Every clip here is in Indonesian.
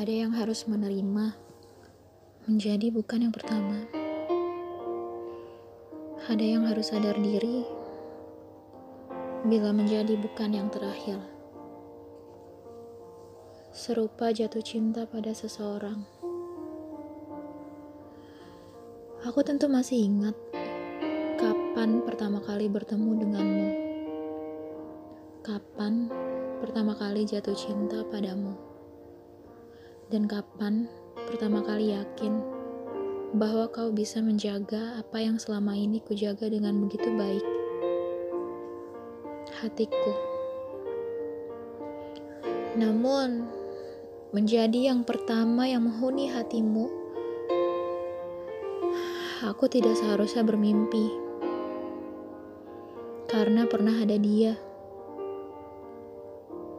Ada yang harus menerima menjadi bukan yang pertama. Ada yang harus sadar diri bila menjadi bukan yang terakhir. Serupa jatuh cinta pada seseorang. Aku tentu masih ingat kapan pertama kali bertemu denganmu. Kapan pertama kali jatuh cinta padamu. Dan kapan pertama kali yakin bahwa kau bisa menjaga apa yang selama ini kujaga dengan begitu baik. Hatiku. Namun, menjadi yang pertama yang menghuni hatimu, aku tidak seharusnya bermimpi. Karena pernah ada dia.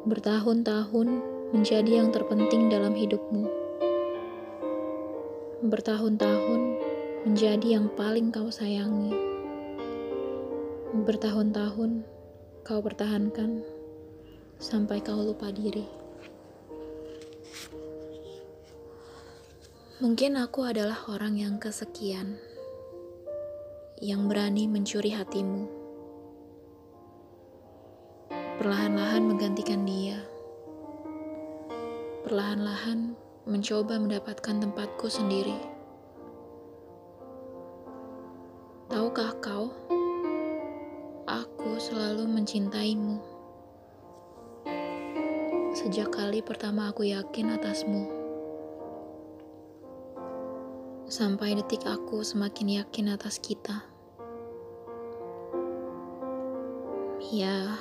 Bertahun-tahun menjadi yang terpenting dalam hidupmu. Bertahun-tahun menjadi yang paling kau sayangi. Bertahun-tahun kau pertahankan sampai kau lupa diri. Mungkin aku adalah orang yang kesekian yang berani mencuri hatimu. Perlahan-lahan menggantikan dia perlahan-lahan mencoba mendapatkan tempatku sendiri. Tahukah kau, aku selalu mencintaimu. Sejak kali pertama aku yakin atasmu. Sampai detik aku semakin yakin atas kita. Ya,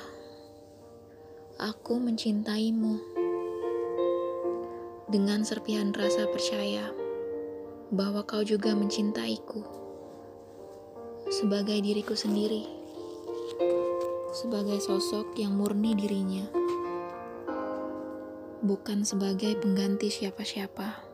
aku mencintaimu dengan serpihan rasa percaya bahwa kau juga mencintaiku sebagai diriku sendiri, sebagai sosok yang murni dirinya, bukan sebagai pengganti siapa-siapa.